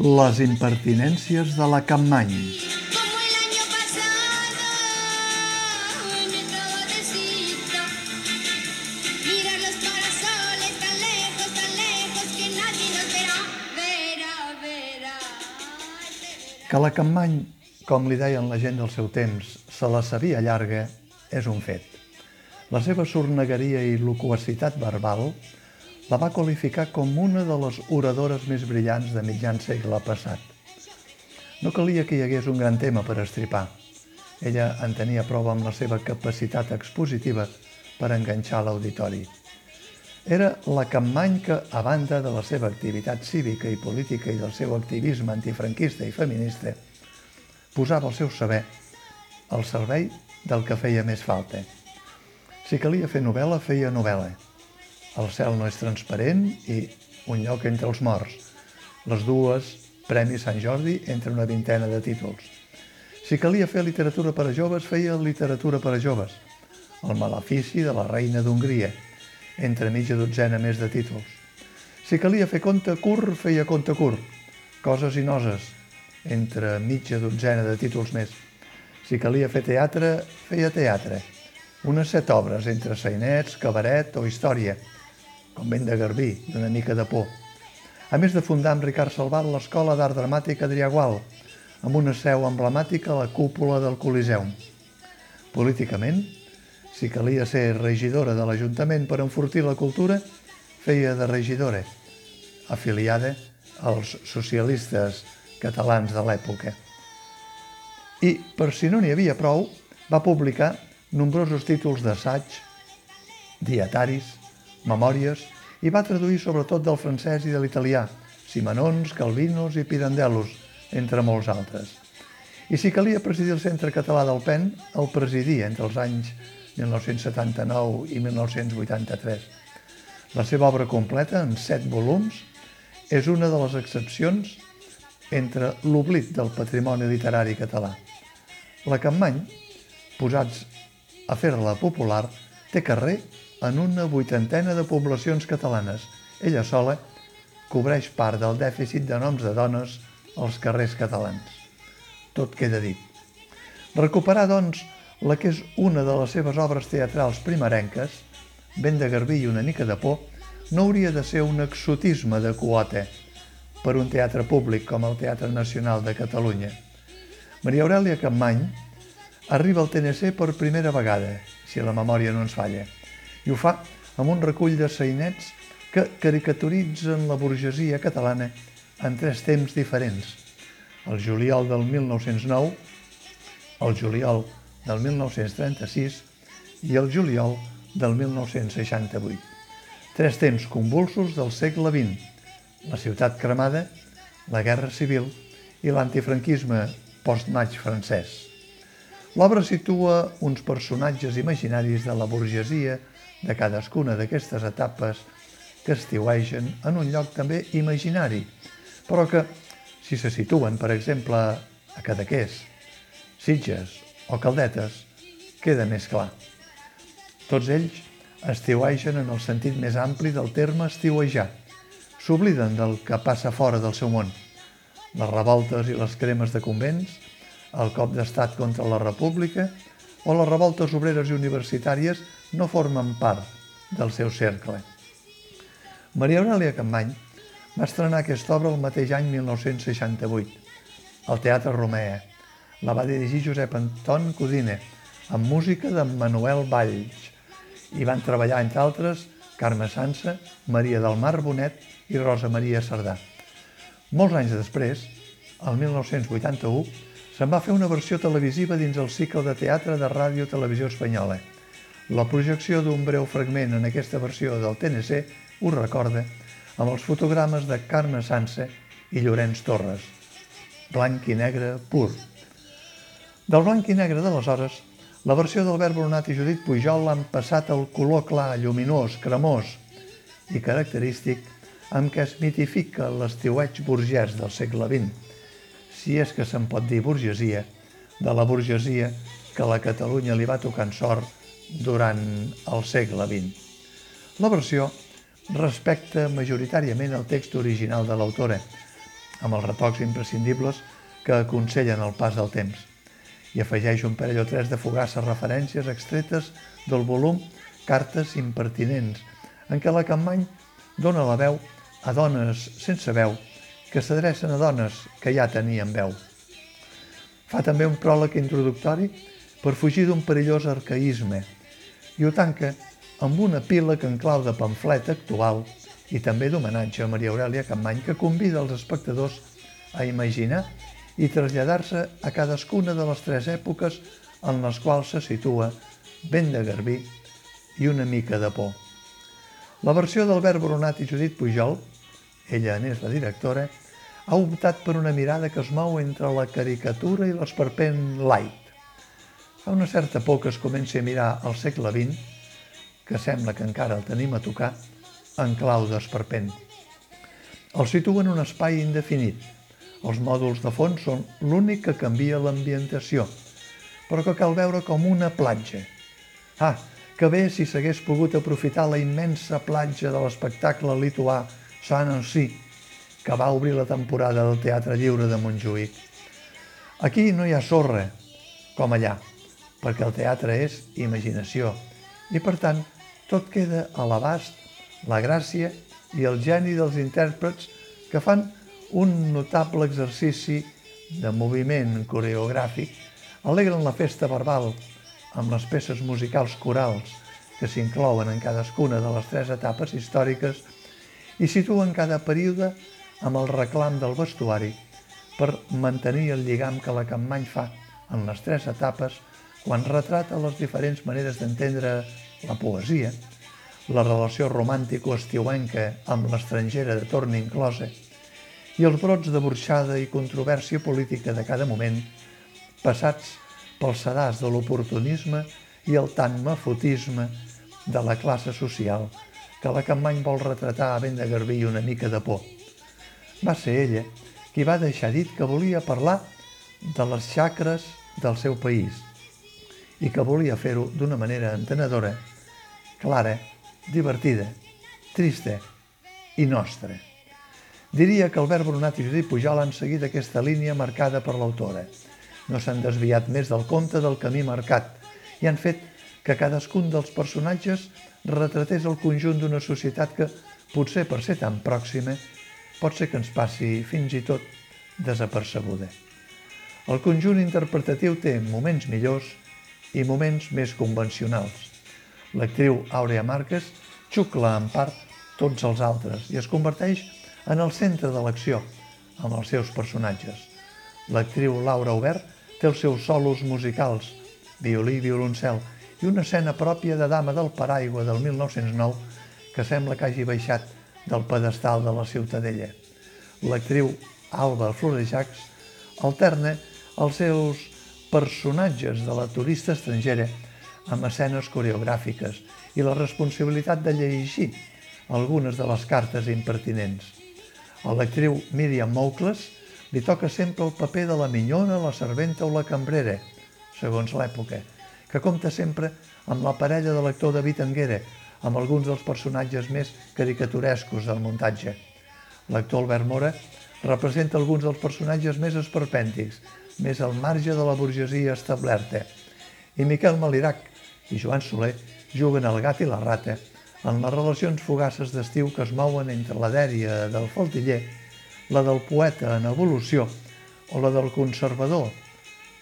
Les impertinències de la Campmany. Que la Campmany, com li deien la gent del seu temps, se la sabia llarga, és un fet. La seva sornegueria i loquacitat verbal la va qualificar com una de les oradores més brillants de mitjan segle passat. No calia que hi hagués un gran tema per estripar. Ella en tenia prova amb la seva capacitat expositiva per enganxar l'auditori. Era la Campmany que, a banda de la seva activitat cívica i política i del seu activisme antifranquista i feminista, posava el seu saber al servei del que feia més falta. Si calia fer novel·la, feia novel·la. El cel no és transparent i Un lloc entre els morts. Les dues, Premi Sant Jordi, entre una vintena de títols. Si calia fer literatura per a joves, feia literatura per a joves. El malefici de la reina d'Hongria, entre mitja dotzena més de títols. Si calia fer conte curt, feia conte curt. Coses i noses, entre mitja dotzena de títols més. Si calia fer teatre, feia teatre. Unes set obres, entre sainets, cabaret o història, com ben de Garbí, d'una mica de por. A més de fundar amb Ricard Salvat l'Escola d'Art Dramàtic Adrià Gual, amb una seu emblemàtica a la cúpula del Coliseum. Políticament, si calia ser regidora de l'Ajuntament per enfortir la cultura, feia de regidora, afiliada als socialistes catalans de l'època. I, per si no n'hi havia prou, va publicar nombrosos títols d'assaig, dietaris, memòries i va traduir sobretot del francès i de l'italià, Simenons, Calvinos i Pirandellos, entre molts altres. I si calia presidir el Centre Català del PEN, el presidia entre els anys 1979 i 1983. La seva obra completa, en set volums, és una de les excepcions entre l'oblit del patrimoni literari català. La Campmany, posats a fer-la popular, té carrer en una vuitantena de poblacions catalanes. Ella sola cobreix part del dèficit de noms de dones als carrers catalans. Tot queda dit. Recuperar, doncs, la que és una de les seves obres teatrals primerenques, ben de garbí i una mica de por, no hauria de ser un exotisme de quota per un teatre públic com el Teatre Nacional de Catalunya. Maria Aurelia Campmany arriba al TNC per primera vegada, si la memòria no ens falla, i ho fa amb un recull de sainets que caricaturitzen la burgesia catalana en tres temps diferents. El juliol del 1909, el juliol del 1936 i el juliol del 1968. Tres temps convulsos del segle XX, la ciutat cremada, la guerra civil i l'antifranquisme post-maig francès. L'obra situa uns personatges imaginaris de la burgesia de cadascuna d'aquestes etapes que estiuegen en un lloc també imaginari, però que, si se situen, per exemple, a Cadaqués, Sitges o Caldetes, queda més clar. Tots ells estiuegen en el sentit més ampli del terme estiuejar. S'obliden del que passa fora del seu món. Les revoltes i les cremes de convents, el cop d'estat contra la república o les revoltes obreres i universitàries no formen part del seu cercle. Maria Aurelia Campany va estrenar aquesta obra el mateix any 1968, al Teatre Romea. La va dirigir Josep Anton Codina, amb música de Manuel Valls. I van treballar, entre altres, Carme Sansa, Maria del Mar Bonet i Rosa Maria Cerdà. Molts anys després, el 1981, se'n va fer una versió televisiva dins el cicle de teatre de Ràdio Televisió Espanyola. La projecció d'un breu fragment en aquesta versió del TNC ho recorda amb els fotogrames de Carme Sansa i Llorenç Torres. Blanc i negre pur. Del blanc i negre d'aleshores, la versió d'Albert Brunat i Judit Pujol han passat al color clar, lluminós, cremós i característic amb què es mitifica l'estiueig burgès del segle XX, si és que se'n pot dir burgesia, de la burgesia que la Catalunya li va tocar en sort durant el segle XX. La versió respecta majoritàriament el text original de l'autora, amb els retocs imprescindibles que aconsellen el pas del temps. I afegeix un parell o tres de fugaces referències extretes del volum Cartes impertinents, en què la Campmany dona la veu a dones sense veu que s'adrecen a dones que ja tenien veu. Fa també un pròleg introductori per fugir d'un perillós arcaïsme i ho tanca amb una pila en clau de pamflet actual i també d'homenatge a Maria Aurelia Campmany que convida els espectadors a imaginar i traslladar-se a cadascuna de les tres èpoques en les quals se situa ben de garbí i una mica de por. La versió d'Albert Brunat i Judit Pujol, ella n'és la directora, ha optat per una mirada que es mou entre la caricatura i l'esperpent light. Fa una certa por que es comenci a mirar al segle XX, que sembla que encara el tenim a tocar, en clau d'esperpent. El situa en un espai indefinit. Els mòduls de fons són l'únic que canvia l'ambientació, però que cal veure com una platja. Ah, que bé si s'hagués pogut aprofitar la immensa platja de l'espectacle lituà Sant Ancí, que va obrir la temporada del Teatre Lliure de Montjuïc. Aquí no hi ha sorra, com allà, perquè el teatre és imaginació i, per tant, tot queda a l'abast, la gràcia i el geni dels intèrprets que fan un notable exercici de moviment coreogràfic, alegren la festa verbal amb les peces musicals corals que s'inclouen en cadascuna de les tres etapes històriques i situen cada període amb el reclam del vestuari per mantenir el lligam que la Campmany fa en les tres etapes quan retrata les diferents maneres d'entendre la poesia, la relació romàntico-estiuenca amb l'estrangera de torn inclosa i els brots de burxada i controvèrsia política de cada moment, passats pels sedars de l'oportunisme i el tant mafotisme de la classe social que la Campmany vol retratar a ben de garbí i una mica de por. Va ser ella qui va deixar dit que volia parlar de les xacres del seu país i que volia fer-ho d'una manera entenedora, clara, divertida, trista i nostra. Diria que Albert Brunat i Judit Pujol han seguit aquesta línia marcada per l'autora. No s'han desviat més del compte del camí marcat i han fet que cadascun dels personatges retratés el conjunt d'una societat que, potser per ser tan pròxima, pot ser que ens passi fins i tot desapercebuda. El conjunt interpretatiu té moments millors i moments més convencionals. L'actriu Aurea Márquez xucla en part tots els altres i es converteix en el centre de l'acció amb els seus personatges. L'actriu Laura Obert té els seus solos musicals, violí i violoncel, i una escena pròpia de Dama del Paraigua del 1909 que sembla que hagi baixat del pedestal de la Ciutadella. L'actriu Alba Florejacs alterna els seus personatges de la turista estrangera amb escenes coreogràfiques i la responsabilitat de llegir algunes de les cartes impertinents. A l'actriu Miriam Moucles li toca sempre el paper de la minyona, la serventa o la cambrera, segons l'època, que compta sempre amb la parella de l'actor David Anguera, amb alguns dels personatges més caricaturescos del muntatge. L'actor Albert Mora representa alguns dels personatges més esperpèntics, més al marge de la burgesia establerta. I Miquel Malirac i Joan Soler juguen el gat i la rata en les relacions fugaces d'estiu que es mouen entre la dèria del faltiller, la del poeta en evolució o la del conservador,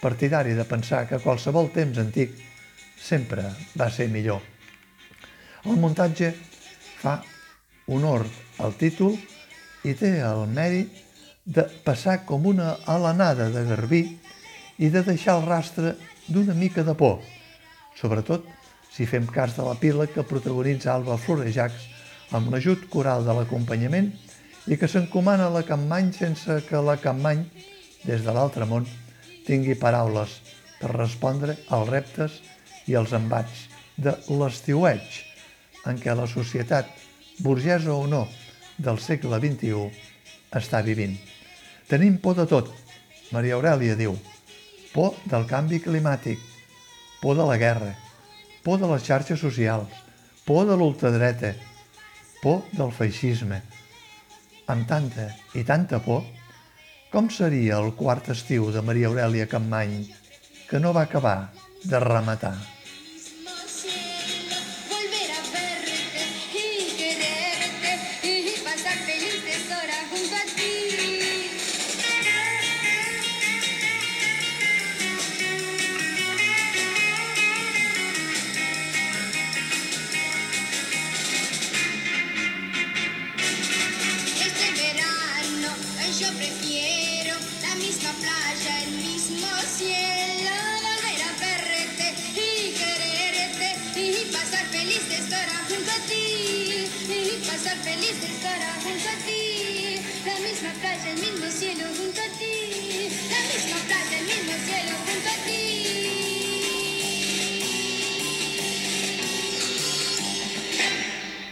partidari de pensar que qualsevol temps antic sempre va ser millor. El muntatge fa honor al títol i té el mèrit de passar com una alenada de garbí i de deixar el rastre d'una mica de por, sobretot si fem cas de la pila que protagonitza Alba Florejacs amb l'ajut coral de l'acompanyament i que s'encomana la Campmany sense que la Campmany, des de l'altre món, tingui paraules per respondre als reptes i als embats de l'estiueig en què la societat, burgesa o no, del segle XXI està vivint. Tenim por de tot, Maria Aurelia diu. Por del canvi climàtic, por de la guerra, por de les xarxes socials, por de l'ultradreta, por del feixisme. Amb tanta i tanta por Com seria el quart estiu de Maria Aurelia Campmany que no va acabar de rematar? Pasar felices horas junto a ti, la misma playa, el mismo